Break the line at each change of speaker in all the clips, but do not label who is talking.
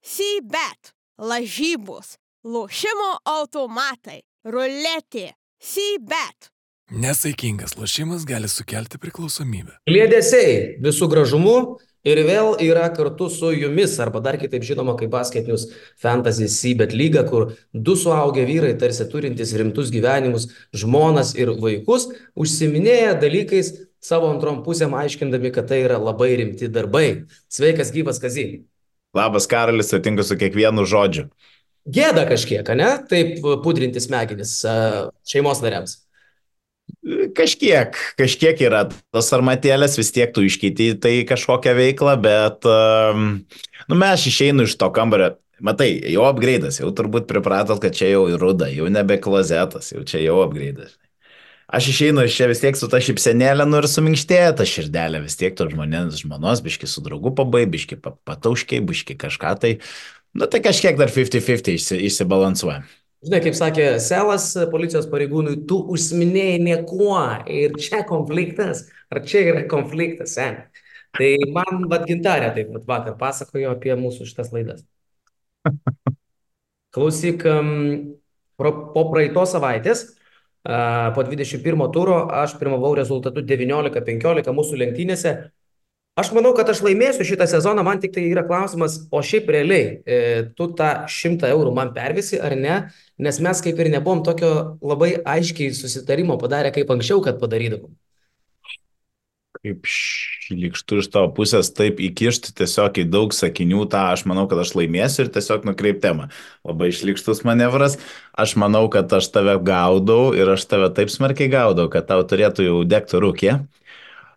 Sybet, lažybos, lošimo automatai, ruletė, Sybet.
Nesaikingas lošimas gali sukelti priklausomybę.
Kliedesiai visų gražumu ir vėl yra kartu su jumis, arba dar kitaip žinoma kaip basketinius Fantasy Seabed lyga, kur du suaugę vyrai, tarsi turintys rimtus gyvenimus, žmonas ir vaikus, užsiminėja dalykais savo antrom pusėm, aiškindami, kad tai yra labai rimti darbai. Sveikas gyvas Kazy.
Labas Karolis, sutinku su kiekvienu žodžiu.
Gėda kažkiek, ne? Taip pudrinti smegenis šeimos nariams.
Kažkiek, kažkiek yra tas armatėlės, vis tiek tu iškeiti tai kažkokią veiklą, bet nu, mes išeinu iš to kambario. Matai, jau upgrade'as, jau turbūt pripratot, kad čia jau ruda, jau nebe klozetas, jau čia jau upgrade'as. Aš išeinu iš čia vis tiek su ta šipsenėlė, nu ir suminkštėja ta širdelė, vis tiek to žmonės, žmonos, biški su draugu pabai, biški patauškiai, biški kažką tai, nu tai kažkiek dar 50-50 išsibalansuoja.
Žinai, kaip sakė Selas policijos pareigūnui, tu užsiminėjai niekuo ir čia konfliktas, ar čia yra konfliktas, sen. Tai man vad gintarė taip vat, vakar pasakojo apie mūsų šitas laidas. Klausyk, po praeitos savaitės, po 21 turo, aš pirmavau rezultatu 19-15 mūsų lenktynėse Aš manau, kad aš laimėsiu šitą sezoną, man tik tai yra klausimas, o šiaip realiai, e, tu tą šimtą eurų man pervisi ar ne, nes mes kaip ir nebuvom tokio labai aiškiai susitarimo padarę, kaip anksčiau, kad padarydavom.
Kaip šlikštų iš tavo pusės taip įkišti tiesiog į daug sakinių, tą aš manau, kad aš laimėsiu ir tiesiog nukreip temą. Labai šlikštus manevras, aš manau, kad aš tave gaudau ir aš tave taip smarkiai gaudau, kad tau turėtų jau degti rūkė. Ja?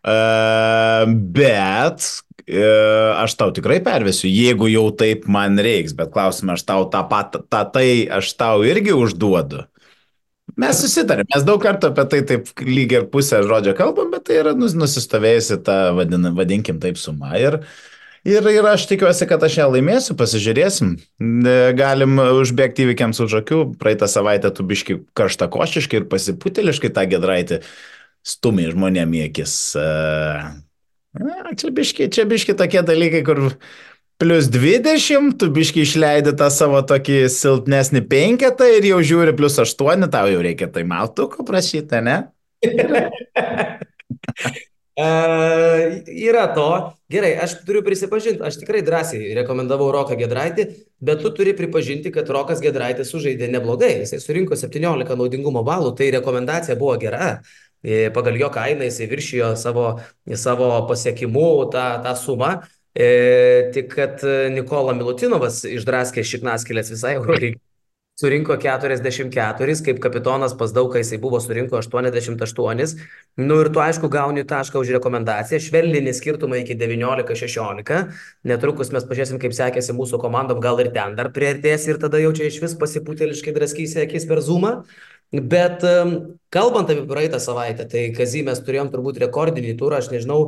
Bet e, aš tau tikrai pervesiu, jeigu jau taip man reiks, bet klausimą, aš tau tą pat, tą tai aš tau irgi užduodu. Mes susitarėm, mes daug kartų apie tai taip lyg ir pusę žodžio kalbam, bet tai yra nusistovėjusi ta, vadin, vadinkim taip, suma. Ir, ir, ir aš tikiuosi, kad aš ją laimėsiu, pasižiūrėsim. Galim užbėgti įvykiams už akių. Praeitą savaitę tu biški karštakošiškai ir pasiputėliškai tą gedraitį stumia žmonėm į akis. Čia biški, čia biški tokie dalykai, kur plus 20, tu biški išleidi tą savo tokį silpnesnį penketą ir jau žiūri plus 8, tau jau reikia tai mautuko prašyti, ne?
Uh, yra to. Gerai, aš turiu prisipažinti, aš tikrai drąsiai rekomendavau Roką Gedraitį, bet tu turi pripažinti, kad Rokas Gedraitis sužaidė neblogai. Jisai surinko 17 naudingumo balų, tai rekomendacija buvo gera pagal jo kainą jisai viršijo savo, savo pasiekimu tą, tą sumą. E, tik kad Nikola Milutinovas išdraskė šiknaskilės visai Eurolygą. Surinko 44, kaip kapitonas pas daugą jisai buvo surinko 88. Nu ir tu aišku gauni tašką už rekomendaciją, švelninį skirtumą iki 19-16. Netrukus mes pažiūrėsim, kaip sekėsi mūsų komandom, gal ir ten dar priartės ir tada jau čia iš vis pasiputėliškai draskysi akis per zoomą. Bet kalbant apie praeitą savaitę, tai Kazy mes turėjom turbūt rekordinį turą, aš nežinau,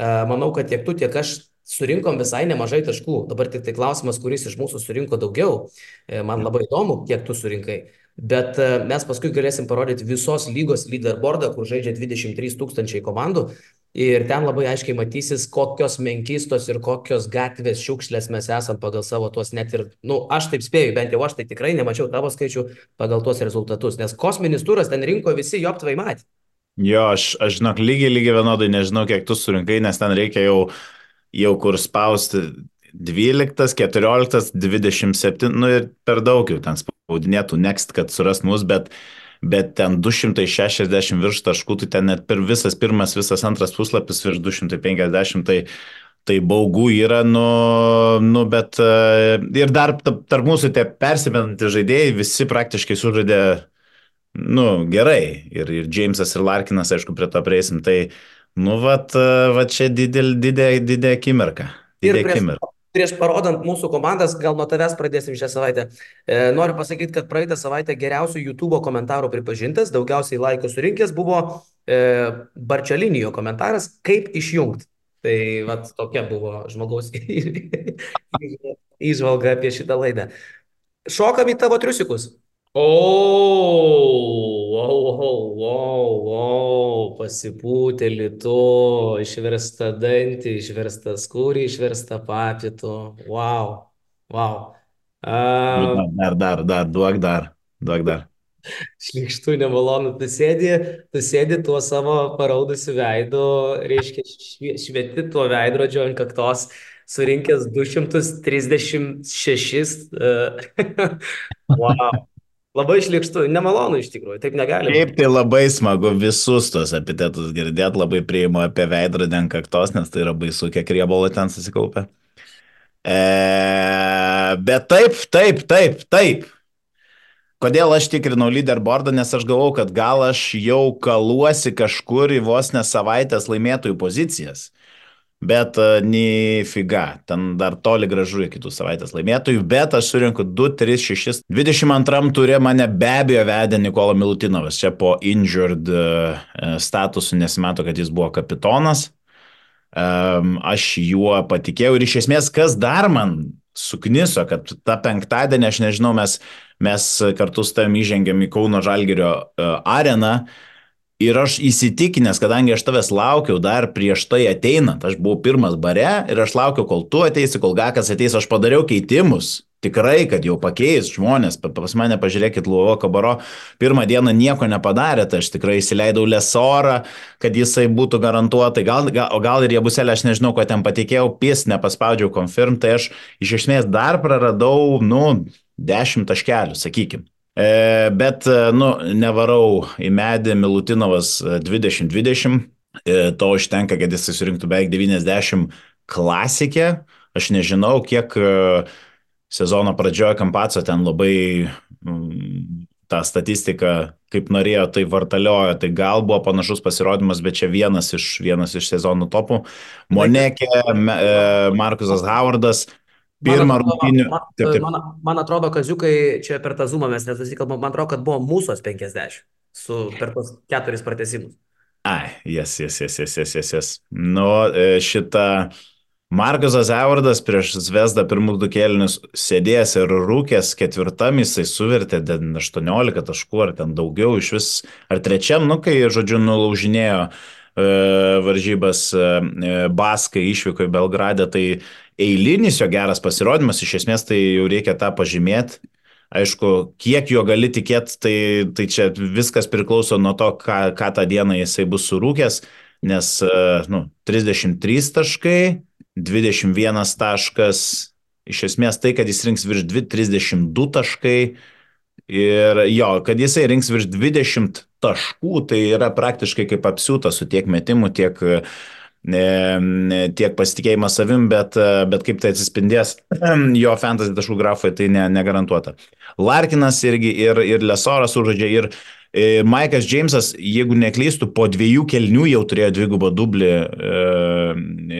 e, manau, kad tiek tu, tiek aš surinkom visai nemažai taškų. Dabar tik tai klausimas, kuris iš mūsų surinko daugiau. E, man labai įdomu, kiek tu surinkai. Bet e, mes paskui galėsim parodyti visos lygos leaderboardą, kur žaidžia 23 tūkstančiai komandų. Ir ten labai aiškiai matysis, kokios menkystos ir kokios gatvės šiukšlės mes esam pagal savo tuos net ir, na, nu, aš taip spėju, bent jau aš tai tikrai nemačiau tavo skaičių pagal tuos rezultatus, nes kosminis turas ten rinko visi joptvai matė.
Jo, aš, aš žinok, lygiai, lygiai vienodai nežinau, kiek tu surinkai, nes ten reikia jau, jau kur spausti 12, 14, 27, nu ir per daug jau ten spaudinėtų next, kad suras mus, bet bet ten 260 virš taškų, tai ten net per visas pirmas, visas antras puslapis virš 250, tai, tai baugų yra, nu, nu bet e, ir dar tarp mūsų tie persimenantys žaidėjai visi praktiškai sužaidė, nu, gerai. Ir, ir Jamesas, ir Larkinas, aišku, prie to prieisim, tai, nu, vat, e, vat čia didelė, didelė, didelė akimirka.
Didelė akimirka prieš parodant mūsų komandas, gal nuo tavęs pradėsim šią savaitę. E, noriu pasakyti, kad praeitą savaitę geriausių YouTube komentarų pripažintas, daugiausiai laikų surinkęs buvo e, Barčelinijo komentaras, kaip išjungti. Tai vat, tokia buvo žmogaus įžvalga apie šitą laidą. Šokam į tavo triusikus. O, wow, wow, wow, wow, pasipūtėlį tu, išversta dantį, išversta skūrį, išversta papitų. Wow. Wow. Uh,
Dar, dar, dar, duok dar, duok dar.
šlikštų nemalonu, tu sėdi, tu sėdi tuo savo paraudusiu veidu, reiškia, švie- švieti tuo veidrodžio ant kaktos, surinkęs 236. Uh, wow. Labai šlikštų, nemalonu iš tikrųjų, taip negali.
Šiaip tai labai smagu visus tos epitetus girdėti, labai priimu apie veidrodį ant kaktos, nes tai yra baisu, kiek riebalo ten susikaupia. E, bet taip, taip, taip, taip. Kodėl aš tikrinau leaderboardą, nes aš galvau, kad gal aš jau kaluosi kažkur į vos ne savaitės laimėtojų pozicijas. Bet uh, nei figa, ten dar toli gražu iki tų savaitės laimėtojų, bet aš surinku 2, 3, 6. 22 turė mane be abejo vedė Nikola Milutinovas, čia po injured uh, statusu nesimato, kad jis buvo kapitonas. Aš juo patikėjau ir iš esmės, kas dar man sukniso, kad tą penktadienį, aš nežinau, mes, mes kartu su tam įžengėm į Kauno Žalgerio areną Ir aš įsitikinęs, kadangi aš tavęs laukiau dar prieš tai ateinant, aš buvau pirmas bare ir aš laukiau, kol tu ateisi, kol Gakas ateis, aš padariau keitimus. Tikrai, kad jau pakeis žmonės, pas mane pažiūrėkit, Luovo Kabaro, pirmą dieną nieko nepadarė, tai aš tikrai įsileidau lesorą, kad jisai būtų garantuotai, gal, gal, o gal ir jiebuselė, aš nežinau, ko ten patikėjau, pis nepaspaudžiau confirm, tai aš iš esmės dar praradau, nu, dešimt taškelių, sakykim. E, bet, nu, nevarau į medį Milutinovas 2020, e, to užtenka, kad jis surinktų beveik 90 klasikę. Aš nežinau, kiek e, sezono pradžioje Kampaco ten labai mm, tą statistiką, kaip norėjo, tai vartaliojo, tai gal buvo panašus pasirodymas, bet čia vienas iš, vienas iš sezonų topų. Monekė, Markusas Howardas, Pirmą rungtynį.
Man, man, man atrodo, Kaziukai, čia per tą zoomą mes nesusikalbam, man atrodo, kad buvo mūsų 50 su, per tos keturis pratesimus.
Ai, jes, jes, jes, jes, jes, jes, jes. Nu, šitą Markusas Evardas prieš Zvezdą pirmus du kėlinius sėdėjęs ir rūkęs ketvirtam, jisai suvertė 18 taškų ar ten daugiau iš vis, ar trečiam, nu, kai, žodžiu, nulaužinėjo varžybas Baskai išvyko į Belgradę, tai eilinis jo geras pasirodymas, iš esmės tai jau reikia tą pažymėti. Aišku, kiek jo gali tikėti, tai, tai čia viskas priklauso nuo to, ką, ką tą dieną jisai bus surūkęs, nes nu, 33 taškai, 21 taškas, iš esmės tai, kad jis rinks virš 32 taškai ir jo, kad jisai rinks virš 20 taškų, tai yra praktiškai kaip apsiūtas su tiek metimu, tiek uh, tiek pasitikėjimas savim, bet, bet kaip tai atsispindės jo fantasy taškų grafoje, tai ne, negarantuota. Larkinas irgi ir, ir Lesoras užžaidžia ir e, Maikas Džeimsas, jeigu neklystų, po dviejų kelnių jau turėjo dvigubą dublį e,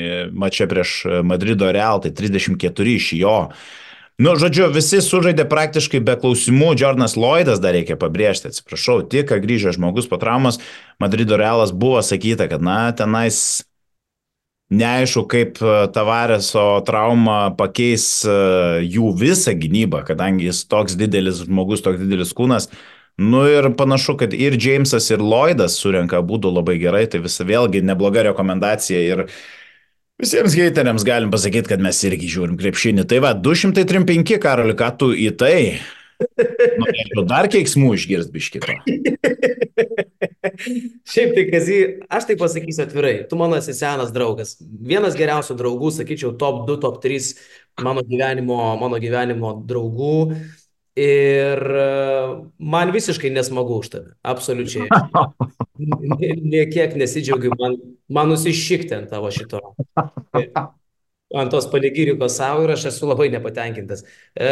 e, mačia prieš Madrido Real, tai 34 iš jo. Nu, žodžiu, visi sužaidė praktiškai be klausimų. Jordanas Lloydas dar reikia pabrėžti, atsiprašau, tik ką grįžęs žmogus po traumos, Madrido Realas buvo sakyta, kad, na, tenais Neaišku, kaip Tavareso trauma pakeis jų visą gynybą, kadangi jis toks didelis žmogus, toks didelis kūnas. Nu ir panašu, kad ir Jamesas, ir Lloydas surenka būdų labai gerai, tai visa vėlgi nebloga rekomendacija ir visiems heiteriams galim pasakyti, kad mes irgi žiūrim krepšinį. Tai va, 235, Karoli, ką tu į tai? Norėčiau dar keiksmų išgirsti biškito.
Šiaip tai, Kazy, aš tai pasakysiu atvirai, tu mano esi senas draugas. Vienas geriausių draugų, sakyčiau, top 2, top 3 mano gyvenimo, mano gyvenimo draugų. Ir man visiškai nesmagu už tave. Absoliučiai. Niekiek nesidžiaugiu, man, man nusišikti ant tavo šito. Ant tos panegyrikos savo ir aš esu labai nepatenkintas. E,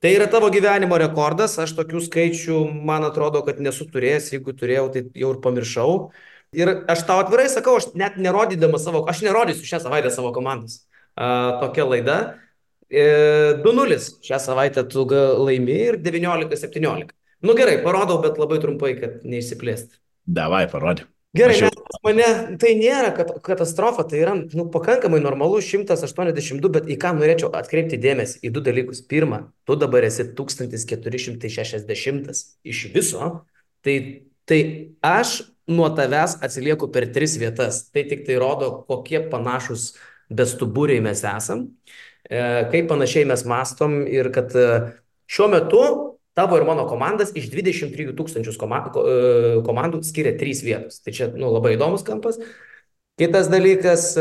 Tai yra tavo gyvenimo rekordas, aš tokių skaičių, man atrodo, kad nesu turėjęs, jeigu turėjau, tai jau ir pamiršau. Ir aš tau atvirai sakau, aš net nerodydamas savo, aš nerodysiu šią savaitę savo komandos. Uh, tokia laida. E, 2-0 šią savaitę tu laimi ir 19-17. Nu gerai, parodau, bet labai trumpai, kad neišsiplėsti.
Davai, parodė.
Gerai, jau... nes mane tai nėra katastrofa, tai yra nu, pakankamai normalu 182, bet į ką norėčiau atkreipti dėmesį į du dalykus. Pirma, tu dabar esi 1460 iš viso, tai, tai aš nuo tavęs atsilieku per tris vietas. Tai tik tai rodo, kokie panašus bestuburiai mes esam. Kaip panašiai mes mastom ir kad šiuo metu tavo ir mano komandas iš 23 tūkstančius komandų skiria 3 vietos. Tai čia nu, labai įdomus kampas. Kitas dalykas,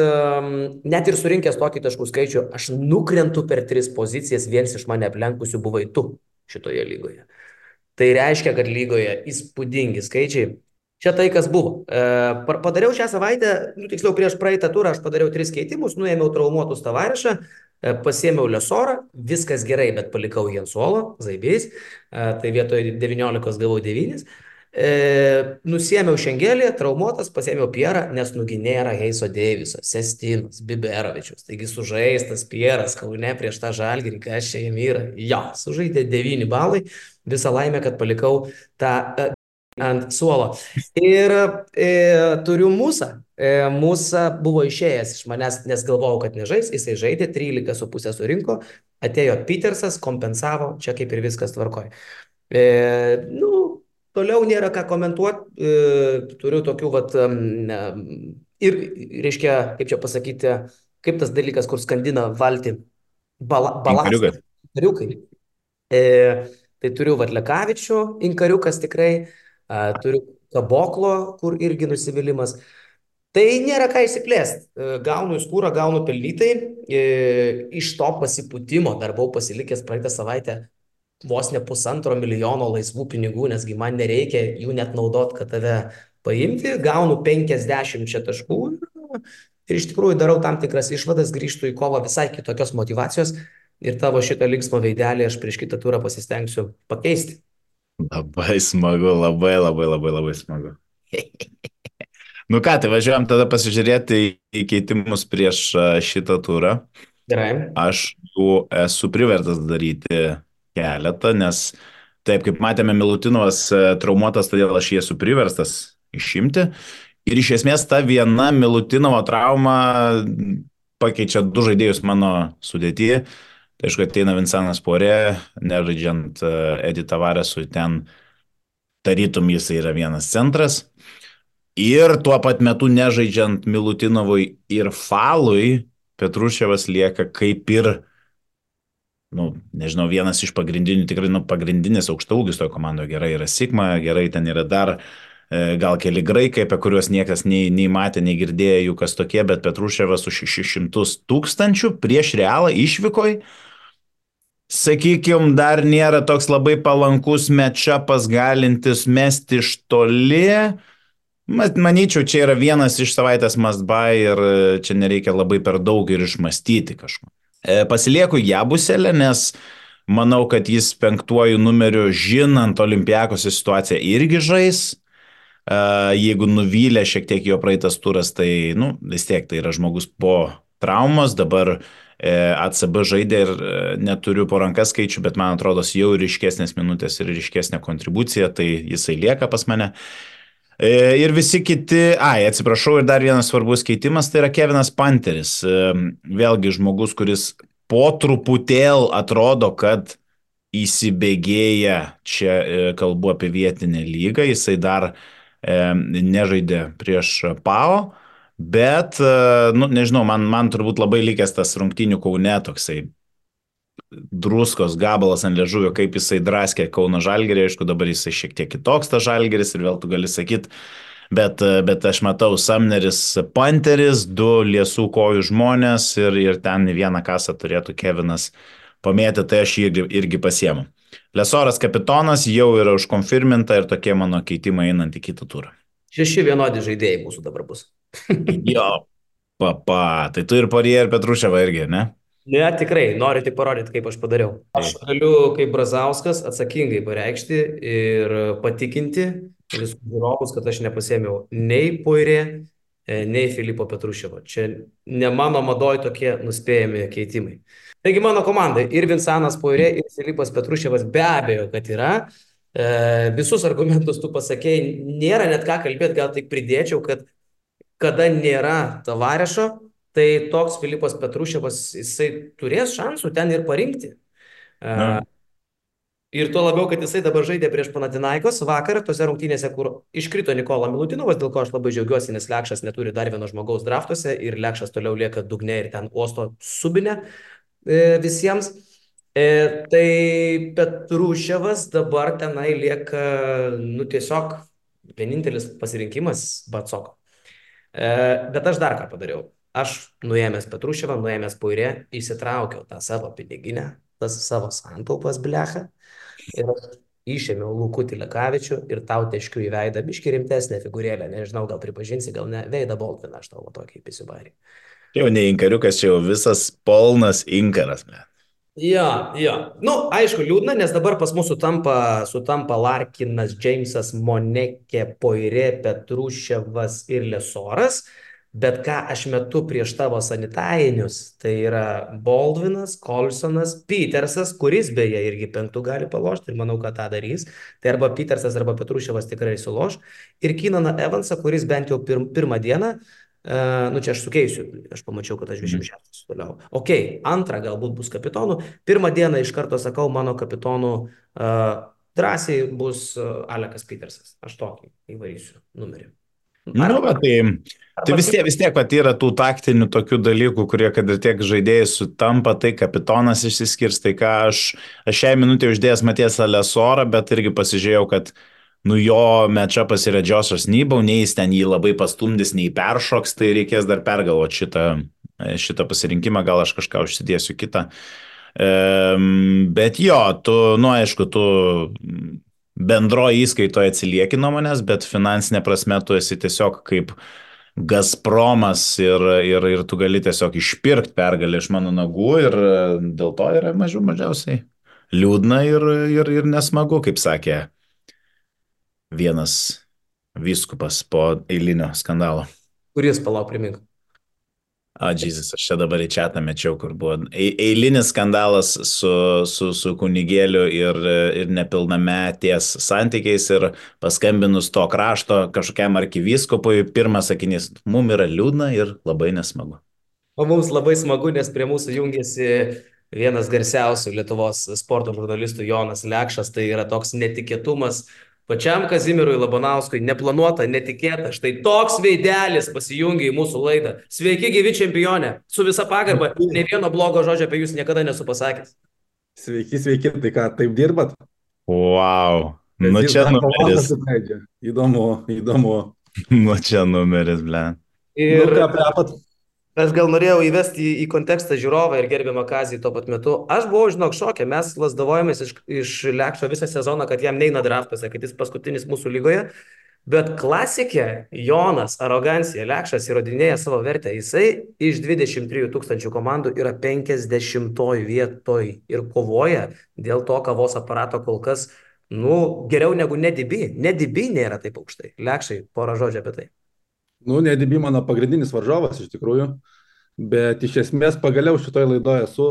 net ir surinkęs tokį taškų skaičių, aš nukrentu per tris pozicijas, vienas iš mane aplenkusių buvai tu šitoje lygoje. Tai reiškia, kad lygoje įspūdingi skaičiai. Čia tai, kas buvo. Padariau šią savaitę, nu, tiksliau prieš praeitą turą, aš padariau tris keitimus, nuėmiau traumuotus tavarešą, pasiėmiau lesorą, viskas gerai, bet palikau jį ant suolo, zaibės, tai vietoje 19 gavau 9. E, nusiemiau šengelį, traumuotas, pasėmiau Pierą, nes nugi nėra Heiso Deiviso, Sestinas, Biberovičius. Taigi sužaistas Pieras Kaune prieš tą žalgirį, kas čia jam yra. Jo, sužaidė 9 balai, visą laimę, kad palikau tą e, ant suolo. Ir e, turiu mūsą. E, mūsų buvo išėjęs iš manęs, nes galvojau, kad nežais, jisai žaidė 13,5 surinko, atėjo Petersas, kompensavo, čia kaip ir viskas tvarkoja. E, nu, Toliau nėra ką komentuoti, e, turiu tokių, vat, ir, reiškia, kaip čia pasakyti, kaip tas dalykas, kur skandina valti bala, balansą. Inkariukai. E, tai turiu Vatlekavičių, Inkariukas tikrai, turiu Kaboklo, kur irgi nusivylimas. Tai nėra ką įsiplėsti. E, gaunu į skūrą, gaunu pelnytai. E, iš to pasipūtimo dar buvau pasilikęs praeitą savaitę vos ne pusantro milijono laisvų pinigų, nesgi man nereikia jų net naudot, kad tave paimti, gaunu 50 taškų ir iš tikrųjų darau tam tikras išvadas, grįžtu į kovą visai kitokios motivacijos ir tavo šitą linksmą veidelį aš prieš kitą turą pasistengsiu pakeisti.
Labai smagu, labai labai labai labai smagu. nu ką, tai važiuojam tada pasižiūrėti į keitimus prieš šitą turą.
Gerai.
Aš jų esu privertas daryti keletą, nes taip kaip matėme, Milutinovas e, traumuotas, todėl aš jį esu priverstas išimti. Ir iš esmės ta viena Milutinovo trauma pakeičia du žaidėjus mano sudėtyje. Tai aišku, ateina Vincentas Porė, nežaidžiant Edi Tavaresui, ten tarytum jis yra vienas centras. Ir tuo pat metu nežaidžiant Milutinovui ir Falui, Petruševas lieka kaip ir nu, nežinau, vienas iš pagrindinių, tikrai, nu, pagrindinis aukštaūgis toje komandoje gerai yra Sigma, gerai ten yra dar e, gal keli graikai, apie kuriuos niekas nei, nei matė, nei girdėjo jų kas tokie, bet Petruševas su 600 tūkstančių prieš realą išvykoj, sakykime, dar nėra toks labai palankus mečapas galintis mesti iš toli. Manyčiau, čia yra vienas iš savaitės buy ir e, čia nereikia labai per daug ir išmastyti kažko. E, pasilieku Jabuselę, nes manau, kad jis penktuoju numeriu, žinant olimpijakos situaciją, irgi žais. E, jeigu nuvylė šiek tiek jo praeitas turas, tai nu, vis tiek tai yra žmogus po traumos, dabar e, ACB žaidė ir neturiu po rankas skaičių, bet man atrodo, jau ryškesnės minutės ir ryškesnė kontribucija, tai jisai lieka pas mane. E, ir visi kiti, ai, atsiprašau, ir dar vienas svarbus keitimas, tai yra Kevinas Panteris. E, vėlgi žmogus, kuris po truputėl atrodo, kad įsibėgėja, čia e, kalbu apie vietinę lygą, jisai dar nežaidė prieš PAO, bet, nu, nežinau, man, man turbūt labai likęs tas rungtinių kaune toksai druskos gabalas ant liežuvio, kaip jisai draskė Kauno Žalgerį, aišku, dabar jisai šiek tiek kitoks tas Žalgeris ir vėl tu gali sakyti, bet, bet aš matau Samneris Panteris, du liesų kojų žmonės ir, ir ten vieną kasą turėtų Kevinas pamėti, tai aš jį irgi, irgi pasiemu. Lesoras kapitonas jau yra užkonfirminta ir tokie mano keitimai einant į kitą turą.
Šeši vienodi žaidėjai mūsų dabar bus.
Jo, papa, tai tu ir Parie ir Petruševa irgi, ne?
Ne, tikrai, noriu tik parodyti, kaip aš padariau. Aš galiu kaip Brazauskas atsakingai pareikšti ir patikinti visus žiūrovus, kad aš nepasėmiau nei Poirė, e, nei Filipo Petruševo. Čia ne mano madoj tokie nuspėjami keitimai. Taigi mano komanda ir Vinsanas Poirė, ir Filipas Petruševas be abejo, kad yra. E, visus argumentus tu pasakėjai, nėra net ką kalbėti, gal tik pridėčiau, kad kada nėra tavarešo, tai toks Filipas Petruševas, jisai turės šansų ten ir parinkti. Na. Ir tuo labiau, kad jisai dabar žaidė prieš Panatinaikos vakar, tose rungtynėse, kur iškrito Nikola Milutinovas, dėl ko aš labai džiaugiuosi, nes Lekšas neturi dar vieno žmogaus draftuose ir Lekšas toliau lieka dugne ir ten uosto subinę. e, visiems. E, tai Petruševas dabar tenai lieka, nu tiesiog vienintelis pasirinkimas Batsoko. E, bet aš dar ką padariau. Aš nuėmęs Petruševą, nuėmęs Puirė, įsitraukiau tą savo piniginę, tas savo santaupas blecha ir išėmiau Lukutį Lekavičių ir tau teškiu į veidą biški rimtesnę figūrėlę, nežinau, gal pripažinsi, gal ne, veidą Boltviną aš tavo tokį įpisibarį.
Jau ne inkariukas, čia jau visas polnas inkaras, ne.
Jo, jo. Nu, aišku, liūdna, nes dabar pas mus sutampa, sutampa Larkinas, Džeimsas, Monekė, Poirė, Petruševas ir Lesoras. Bet ką aš metu prieš tavo sanitarinius, tai yra Baldvinas, Colsonas, Petersas, kuris beje irgi penktų gali palošti ir manau, kad tą darys. Tai arba Petersas, arba Petruševas tikrai suloš. Ir Kinaną Evansą, kuris bent jau pir pirmą dieną Uh, nu čia aš sukeisiu, aš pamačiau, kad aš 26 toliau. Ok, antrą galbūt bus kapitonu. Pirmą dieną iš karto sakau, mano kapitonu uh, drąsiai bus uh, Alekas Petersas. Aš tokį įvarysiu numerį.
Ar, nu, bet tai, tai vis tiek, vis tiek, kad yra tų taktinių tokių dalykų, kurie, kad ir tiek žaidėjai sutampa, tai kapitonas išsiskirs, tai ką aš, aš šią minutę uždėjęs Matės Alesorą, bet irgi pasižiūrėjau, kad nu jo mečapas yra Džiosas Nybau, nei jis ten jį labai pastumdys, nei peršoks, tai reikės dar pergalvoti šitą, šitą pasirinkimą, gal aš kažką užsidėsiu kitą. Bet jo, tu, nu aišku, tu bendroje įskaitoje atsilieki nuo manęs, bet finansinė prasme tu esi tiesiog kaip Gazpromas ir, ir, ir tu gali tiesiog išpirkti pergalę iš mano nagų ir dėl to yra mažiau mažiausiai liūdna ir, ir, ir nesmagu, kaip sakė vienas vyskupas po eilinio skandalo.
Kuris palauk primink?
A, Jėzus, aš čia dabar į čia mečiau, kur buvo eilinis skandalas su, su, su kunigėliu ir, ir nepilnametės santykiais ir paskambinus to krašto kažkokiam arkivyskopui, pirmas sakinys, mum yra liūdna ir labai nesmagu.
O mums labai smagu, nes prie mūsų jungiasi vienas garsiausių Lietuvos sporto žurnalistų Jonas Lekšas, tai yra toks netikėtumas, Pačiam Kazimirui Labanauskui neplanuota, netikėta. Štai toks veidelis pasijungia į mūsų laidą. Sveiki, gyvi čempionė. Su visa pagarba, ne vieno blogo žodžio apie jūs niekada nesu pasakęs.
Sveiki, sveiki, tai ką, taip dirbat?
Wow. Nu čia numeris.
Įdomu, įdomu.
Nu čia numeris, ble.
Ir nu, ką, plepat? Aš gal norėjau įvesti į, į kontekstą žiūrovą ir gerbiamą Kazį tuo pat metu. Aš buvau, žinok, šokė, mes lasdavojomės iš, iš Lekšo visą sezoną, kad jam neina draftuose, kad jis paskutinis mūsų lygoje. Bet klasikė Jonas, arogancija, Lekšas įrodinėja savo vertę. Jisai iš 23 tūkstančių komandų yra 50 vietoj ir kovoja dėl to kavos aparato kol kas, nu, geriau negu nedibi. Nedibi nėra taip aukštai. Lekšai, porą žodžių apie tai.
Nu, Nedibi mano pagrindinis varžovas iš tikrųjų, bet iš esmės pagaliau šitoje laidoje esu,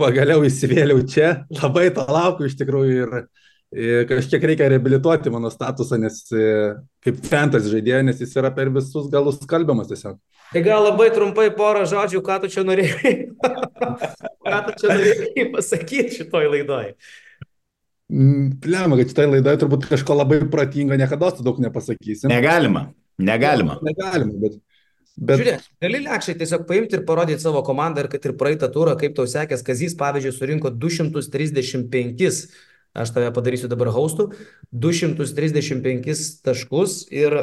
pagaliau įsivėliau čia, labai to laukiu iš tikrųjų ir, ir kažkiek reikia reabilituoti mano statusą, nes kaip fantasy žaidėjas, nes jis yra per visus galus kalbiamas tiesiog.
Tai gal labai trumpai porą žodžių, ką tu čia norėjai, ką tu čia norėjai pasakyti šitoj laidoj.
Pliama, kad šitai laidai turbūt kažko labai protingo niekada tu daug nepasakysi.
Negalima, negalima.
Negalima, bet...
bet... Žiūrėk, gali lėkščiai tiesiog paimti ir parodyti savo komandą ir kad ir praeitą turą, kaip tau sekės, Kazys, pavyzdžiui, surinko 235, aš tave padarysiu dabar haustų, 235 taškus ir,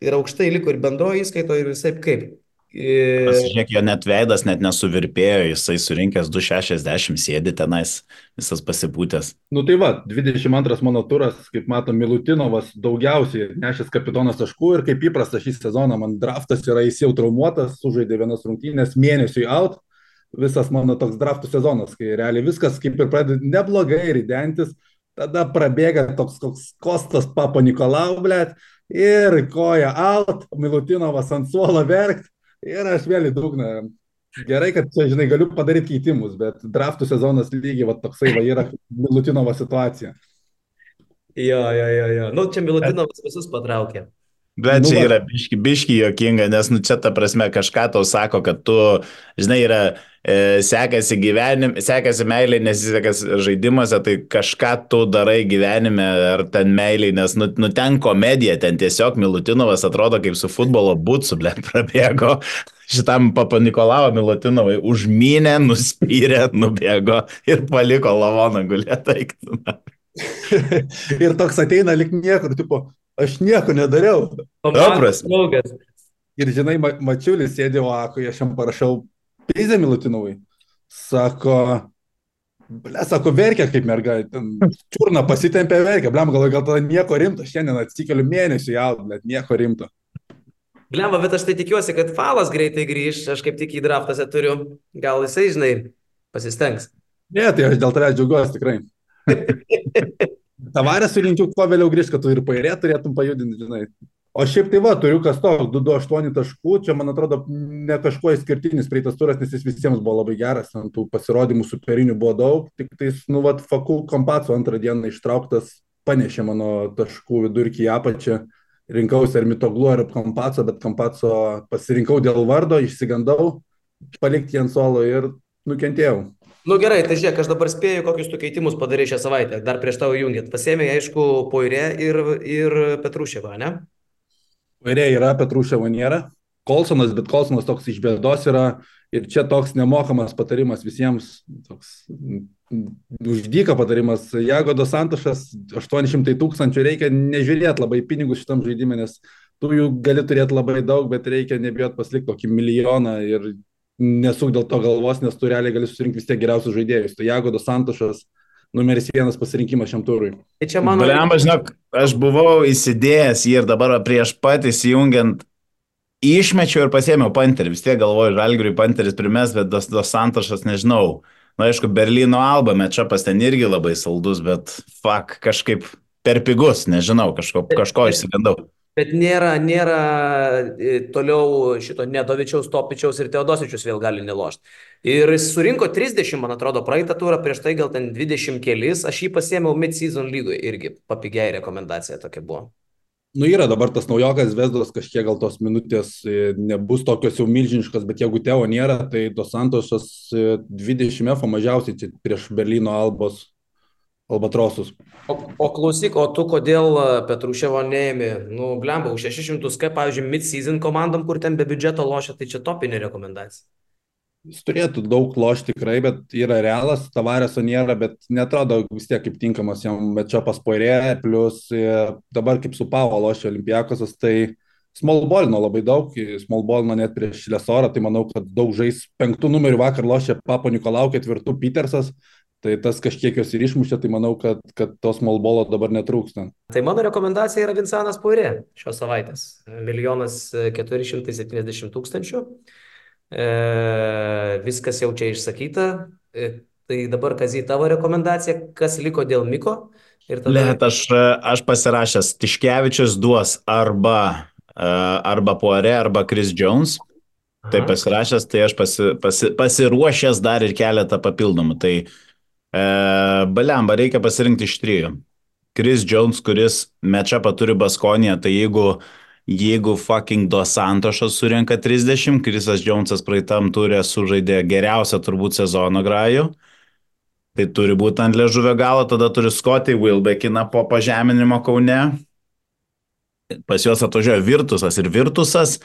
ir aukštai liko ir bendroji įskaito ir visai kaip.
Pasižiūrėk, jo net veidas net nesuvirpėjo, jisai surinkęs 260, sėdi tenais, visas pasipūtęs.
Nu tai va, 22 mano turas, kaip matom, Milutinovas daugiausiai nešęs kapitonas taškų ir kaip įprasta šį sezoną man draftas yra jis jau traumuotas, sužaidė vienas rungtynės, mėnesiui out, visas mano toks draftų sezonas, kai realiai viskas kaip ir pradeda neblogai ridentis, tada prabėga toks koks Kostas Papo Nikolau, blėt, ir koja out, Milutinovas ant suolo verkt Ir aš vėl į dugną. Gerai, kad čia, žinai, galiu padaryti keitimus, bet draftų sezonas lygiai va, toksai va yra Milutinovo situacija.
Jo, jo, jo, jo. Nu, čia Milutinovas visus patraukė.
Bet
Nu
čia yra biški, biški jokinga, nes nu čia ta prasme kažką tau sako, kad tu, žinai, yra e, sekasi gyvenime, sekasi meiliai, nesisekasi žaidimuose, tai kažką tu darai gyvenime ar ten meiliai, nes nu, nu ten komedija, ten tiesiog Milutinovas atrodo kaip su futbolo būtsu, ble, prabėgo. Šitam papa Nikolavo Milutinovai užmynė, nuspyrė, nubėgo ir paliko lavoną gulėti.
ir toks ateina lik niekur, tipo, aš nieko nedariau.
Draugas.
Ir žinai, ma mačiulis sėdė Oakoje, aš jam parašau Pizė Milutinovai. Sako, ble, sako, verkia kaip mergaitė. Čiurna pasitempė verkia, blem, gal, gal tada nieko rimto, šiandien atsikeliu mėnesį jaut, bet nieko rimto.
Glemba, bet aš tai tikiuosi, kad falas greitai grįž, aš kaip tik į draftose turiu. Gal jisai, žinai, pasistengs.
Ne, tai aš dėl tavęs džiaugiuosi tikrai. Tavarės sulinkiu, kuo vėliau grįžti, kad tu ir pairė turėtum pajudinti, žinai. O šiaip tai va, turiu kas toks, 228 taškų, čia man atrodo ne kažkuo išskirtinis praeitas turas, nes jis visiems buvo labai geras, ant tų pasirodymų superinių buvo daug, tik tais, nu, va, Fakul Kompaco antrą dieną ištrauktas, panešė mano taškų vidurkį į apačią, rinkausi ar Mitoglu, ar Kompaco, bet Kompaco pasirinkau dėl vardo, išsigandau, palikti ant suolo ir nukentėjau.
Nu gerai, tai žiūrėk, aš dabar spėju, kokius tu keitimus padarai šią savaitę, dar prieš tavo jungiant. Pasėmė, aišku, Poirė ir, ir Petrušėva, ne?
Vairė yra, Petruševo nėra. Kolsonas, bet Kolsonas toks iš bėdos yra ir čia toks nemokamas patarimas visiems, toks uždyka patarimas. Jagodo Santošas 800 tūkstančių reikia nežiūrėti labai pinigus šitam žaidimui, nes tu jų gali turėti labai daug, bet reikia nebijot paslikti kokį milijoną ir nesuk dėl to galvos, nes tu realiai gali susirinkti vis tiek geriausius žaidėjus. Tai Jagodo Santošas numeris vienas pasirinkimas šiam turui.
Tai čia mano...
Blemba, žinok, aš buvau įsidėjęs jį ir dabar prieš pat įsijungiant išmečiau ir pasėmiau panterį. Vis tiek galvoju, Žalgiriui panteris primės, bet dos, dos Santošas nežinau. Na, aišku, Berlyno alba mečapas ten irgi labai saldus, bet fuck, kažkaip per pigus, nežinau, kažko, kažko išsigandau.
Bet nėra, nėra e, toliau šito Nedovičiaus, Topičiaus ir Teodosičius vėl gali nelošti. Ir jis surinko 30, man atrodo, praeitą turą, prieš tai gal ten 20 kelis, aš jį pasėmiau mid-season lygui irgi, papigiai rekomendacija tokia buvo.
Nu yra dabar tas naujokas Vesdos, kažkiek gal tos minutės e, nebus tokios jau milžiniškos, bet jeigu Teo nėra, tai Dos Santosas e, 20 F mažiausiai prieš Berlyno albos albatrosus.
O, o klausyk, o tu kodėl e, Petruševo neėmė, nu, blemba, už 600, kaip, pavyzdžiui, mid-season komandom, kur ten be biudžeto lošia, tai čia topinė rekomendacija.
Jis turėtų daug lošti tikrai, bet yra realas, tavarėso nėra, bet netrodo vis tiek kaip tinkamas jam, bet čia paspoirė, plus e, dabar kaip su Pavo lošia Olimpiakosas, tai smallballino labai daug, smallballino net prieš Lesorą, tai manau, kad daug žais penktų numerių vakar lošia Papo Nikolau, ketvirtų Petersas, tai tas kažkiek jos ir išmušė, tai manau, kad, kad tos smallballo dabar netrūksta.
Tai mano rekomendacija yra Vinsanas Poirė šios savaitės. Milijonas 470 tūkstančių. E, viskas jau čia išsakyta. E, tai dabar, Kazy, tavo rekomendacija, kas liko dėl Miko?
Ir tada... Let, aš, aš pasirašęs, Tiškevičius duos arba, arba Poirė, arba Chris Jones. Tai pasirašęs, tai aš pasi, pasi, pasiruošęs dar ir keletą papildomų. Tai e, Balemba reikia pasirinkti iš trijų. Chris Jones, kuris mečapą turi Baskonėje, tai jeigu Jeigu fucking Dos Santošas surinka 30, Krisas Jonesas praeitam turė sužaidė geriausią turbūt sezono grajų, tai turi būti ant ležuvio galo, tada turi Scotty Wilbekiną po pažeminimo Kaune. Pas juos atvažiuoja Virtusas ir Virtusas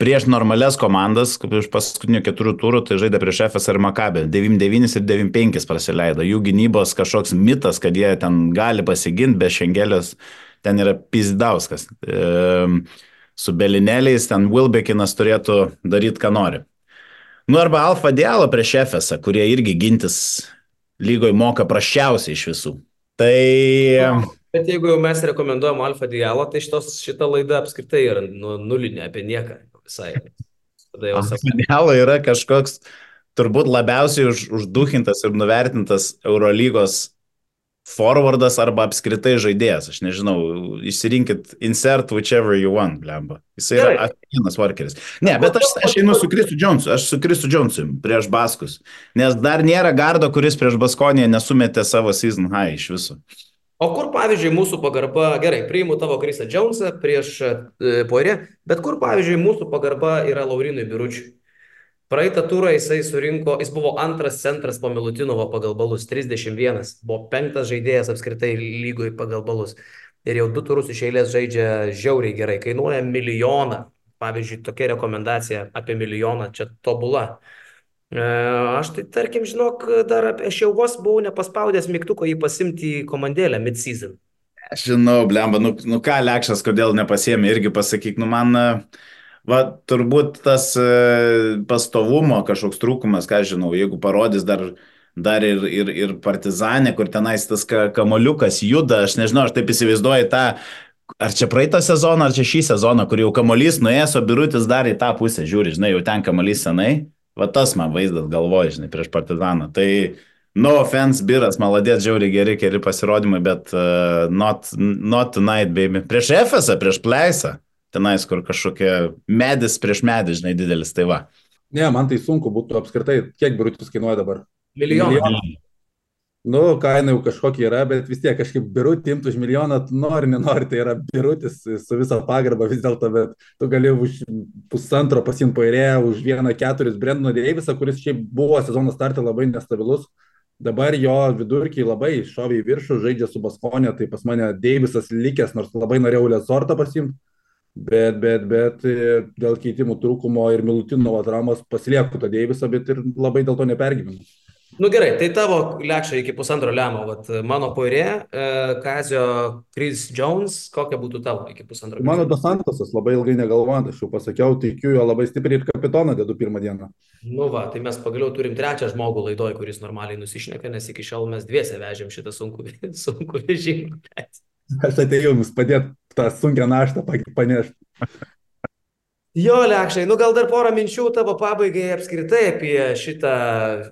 prieš normales komandas, kaip iš paskutinių keturių turų, tai žaidė prieš FS ir Makabė. 9-9 ir 9-5 praleido. Jų gynybos kažkoks mitas, kad jie ten gali pasiginti be šengelės ten yra Pizdauskas. E, su Belinėliais ten Wilbekinas turėtų daryti, ką nori. Nu arba Alfa Dialo prieš Efesą, kurie irgi gintis lygoje moka prašiausiai iš visų. Tai...
Bet jeigu jau mes rekomenduojam Alfa Dialo, tai šitos, šita laida apskritai yra nu, nulinė apie nieką visai.
Alfa Dialo yra kažkoks turbūt labiausiai už, užduhintas ir nuvertintas Eurolygos forwardas arba apskritai žaidėjas, aš nežinau, išsirinkit insert whichever you want, blemba. Jis yra vienas workeris. Ne, bet aš, aš einu su Kristu Jonesu, aš su Kristu Jonesu prieš Baskus, nes dar nėra gardo, kuris prieš Baskoniją nesumetė savo season high iš viso.
O kur, pavyzdžiui, mūsų pagarba, gerai, priimu tavo Krisą Džonsą prieš e, Poirė, bet kur, pavyzdžiui, mūsų pagarba yra Laurinui Biručiui? Praeitą turą jisai surinko, jis buvo antras centras po Milutinovo pagal balus, 31, buvo penktas žaidėjas apskritai lygoje pagal balus. Ir jau du turus iš eilės žaidžia žiauriai gerai, kainuoja milijoną. Pavyzdžiui, tokia rekomendacija apie milijoną, čia tobula. E, aš tai, tarkim, žinok, dar apie, aš jau vos buvau nepaspaudęs mygtuko jį pasimti į komandėlę mid-season.
Aš žinau, blemba, nu, nu ką Lekšas, kodėl nepasėmė, irgi pasakyk, nu man... Uh Va, turbūt tas e, pastovumo kažkoks trūkumas, ką žinau, jeigu parodys dar, dar ir, ir, ir partizanė, kur tenais tas kamoliukas juda, aš nežinau, aš taip įsivaizduoju tą, ar čia praeitą sezoną, ar čia šį sezoną, kur jau kamolys nuėjęs, o birutis dar į tą pusę žiūri, žinai, jau ten kamolys senai, va tas man vaizdas galvoja, žinai, prieš partizaną. Tai no offense, biras, maladės, žiauri geri, geri pasirodymai, bet uh, not, not tonight, baby. Prieš Efesą, prieš Pleisą tenais, kur kažkokia medis prieš medį, žinai, didelis, tai va.
Ne, man tai sunku būtų apskritai, kiek birutis kainuoja dabar.
Milijoną. Milijoną.
Nu, kaina jau kažkokia yra, bet vis tiek kažkaip birutį imti už milijoną, nori, nenori, tai yra birutis su visa pagarba vis dėlto, bet tu gali už pusantro pasimti pairėję, už vieną keturis Brendoną Deivisą, kuris šiaip buvo sezono startė labai nestabilus. Dabar jo vidurkiai labai šovė į viršų, žaidžia su Baskonė, tai pas mane Deivisas likęs, nors labai norėjau Lesortą pasimti bet, bet, bet e, dėl keitimų trūkumo ir Milutinovo traumos pasilieku tą Deivisą, bet ir labai dėl to nepergyvenu.
Nu gerai, tai tavo lėkščiai iki pusantro lemo, vat, mano poirė, e, Kazio Chris Jones, kokia būtų tavo iki pusantro?
Mano Dosantosas, labai ilgai negalvojant, aš jau pasakiau, tikiu jo labai stipriai ir kapitoną dedu pirmą dieną.
Nu va, tai mes pagaliau turim trečią žmogų laidoj, kuris normaliai nusišneka, nes iki šiol mes dviese vežėm šitą sunkų, sunkų vežimą.
Aš atėjau jums padėti tą sunkę naštą panešti.
Jo, Lekšai, nu gal dar porą minčių tavo pabaigai apskritai apie šitą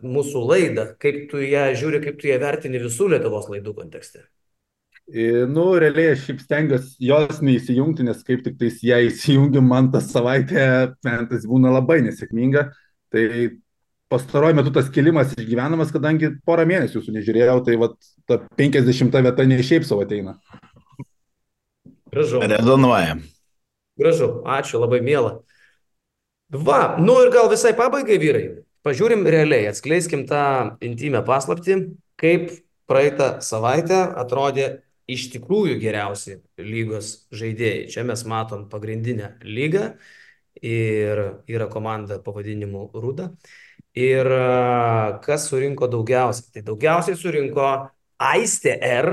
mūsų laidą. Kaip tu ją žiūri, kaip tu ją vertini visų Lietuvos laidų kontekste?
Nu, realiai aš šiaip stengiuosi jos neįsijungti, nes kaip tik tais ją įsijungiu, man tą savaitę tas būna labai nesėkminga. Tai pastaruoju metu tas kilimas išgyvenamas, kadangi porą mėnesių jūsų nežiūrėjau, tai vat, ta 50 vieta ne šiaip savo ateina.
Gražu.
Rezonuoja.
Gražu, ačiū, labai mėla. Va, nu ir gal visai pabaigai, vyrai. Pažiūrim realiai, atskleiskim tą intimę paslapti, kaip praeitą savaitę atrodė iš tikrųjų geriausi lygos žaidėjai. Čia mes matom pagrindinę lygą ir yra komanda pavadinimu Rūda. Ir kas surinko daugiausiai? Tai daugiausiai surinko Aistė R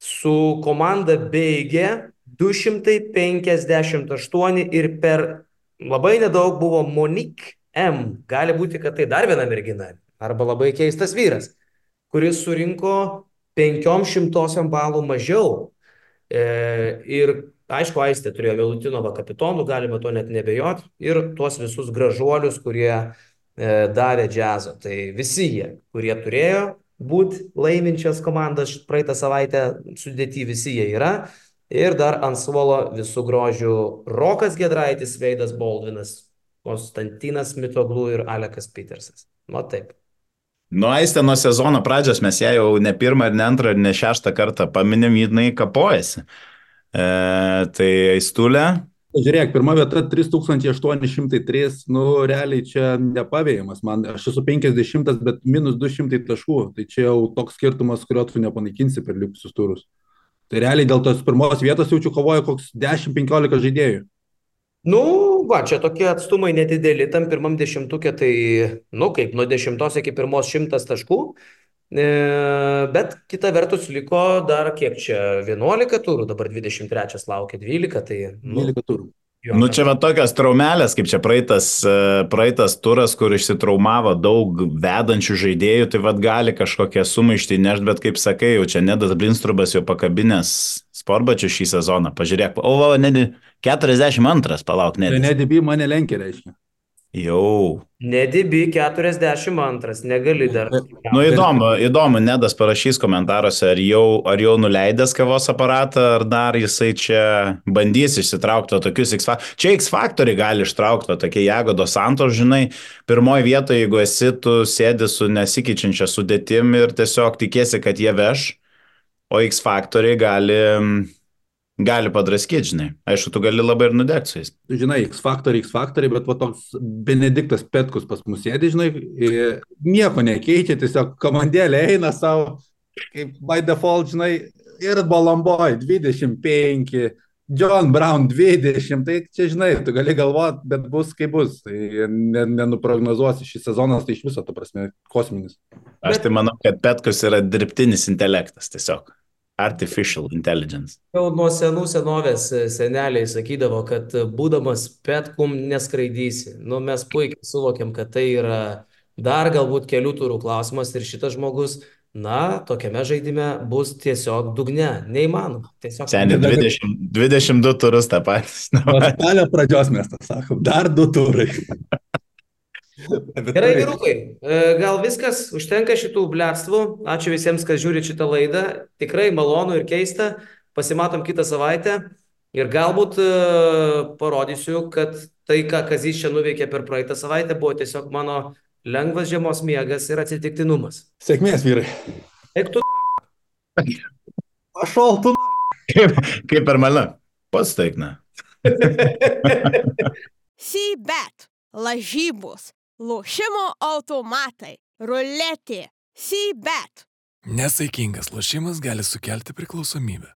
su komanda baigė 258 ir per labai nedaug buvo Monik M. Gali būti, kad tai dar viena mergina arba labai keistas vyras, kuris surinko 500 balų mažiau. E, ir aišku, Aistė turėjo Velutinovą kapitonų, galime to net nebejot, ir tuos visus gražuolius, kurie e, davė džiazo. Tai visi jie, kurie turėjo būti laiminčios komandos praeitą savaitę sudėti visi jie yra. Ir dar ant suolo visų grožių Rokas Gedraitis, Veidas Baldvinas, Konstantinas Mitoglu ir Alekas Petersas. Nu taip.
Nu, aistė nuo sezono pradžios mes ją jau ne pirmą, ne antrą, ne šeštą kartą paminėm, jinai kapojasi. E, tai aistulė,
Žiūrėk, pirma vieta 3803, nu realiai čia nepavėjimas, man aš esu 50, bet minus 200 taškų, tai čia jau toks skirtumas, kurio tu nepanaikinsi per likusius turus. Tai realiai dėl tos pirmos vietos jaučiu kovoja koks 10-15 žaidėjų.
Nu, va, čia tokie atstumai nedideli, tam pirmam dešimtukė, tai, nu, kaip nuo dešimtos iki pirmos šimtas taškų, E, bet kita vertus liko dar kiek čia 11 turų, dabar 23 laukia 12, tai...
Nu, 12 turų.
Jo, nu čia va tokios traumelės, kaip čia praeitas, e, praeitas turas, kur išsitraumavo daug vedančių žaidėjų, tai vad gali kažkokią sumaištį nešti, bet kaip sakai, jau čia Nedas Blinstrubas jau pakabinės sportbačių šį sezoną. Pažiūrėk, o, va, nedi 42, palauk,
net. Tai Nedibi mane lenkia, reiškia.
Jau.
Nedibi 42, negali dar.
Nu įdomu, įdomu, Nedas parašys komentaruose, ar jau, ar jau nuleidęs kavos aparatą, ar dar jisai čia bandys išsitraukti tokius X faktorius. Čia X faktoriai gali ištraukti, tokie Jagodo Santos, žinai, pirmoji vietoje, jeigu esi, tu sėdi su nesikeičiančia sudėtim ir tiesiog tikėsi, kad jie veš. o X faktoriai gali, gali padraskyti, žinai. Aišku, tu gali labai ir nudegti su jais.
Žinai, X faktoriai, X faktoriai, bet va toks Benediktas Petkus pas mus sėdi, žinai, nieko nekeičia, tiesiog komandėlė eina savo, kaip by default, žinai, ir Balamboj 25, John Brown 20, tai čia žinai, tu gali galvoti, bet bus kaip bus, tai nenuprognozuosi šį sezoną, tai iš viso, ta prasme, kosminis.
Aš tai manau, kad Petkus yra dirbtinis intelektas tiesiog. Artificial intelligence.
Jau nuo senų senovės seneliai sakydavo, kad būdamas petkum neskraidysi. Nu, mes puikiai suvokiam, kad tai yra dar galbūt kelių turų klausimas ir šitas žmogus na, tokiame žaidime bus tiesiog dugne. Neįmanoma. Tiesiog.
Seniai 20, 22 turus tą patį.
Nuo spalio pradžios mes tą sakom. Dar du turai.
Gerai, vyrukai, e, gal viskas, užtenka šitų blėstvų. Ačiū visiems, kas žiūri šitą laidą. Tikrai malonu ir keista. Pasimatom kitą savaitę. Ir galbūt uh, parodysiu, kad tai, ką Kazys čia nuveikė per praeitą savaitę, buvo tiesiog mano lengvas žiemos miegas ir atsitiktinumas.
Sėkmės, vyrai.
Eik tu.
Aš šaltu.
Kaip, kaip per malą. Pats taikna.
Sybet, lažybos, lošimo automatai, ruletė, Sybet.
Nesaikingas lošimas gali sukelti priklausomybę.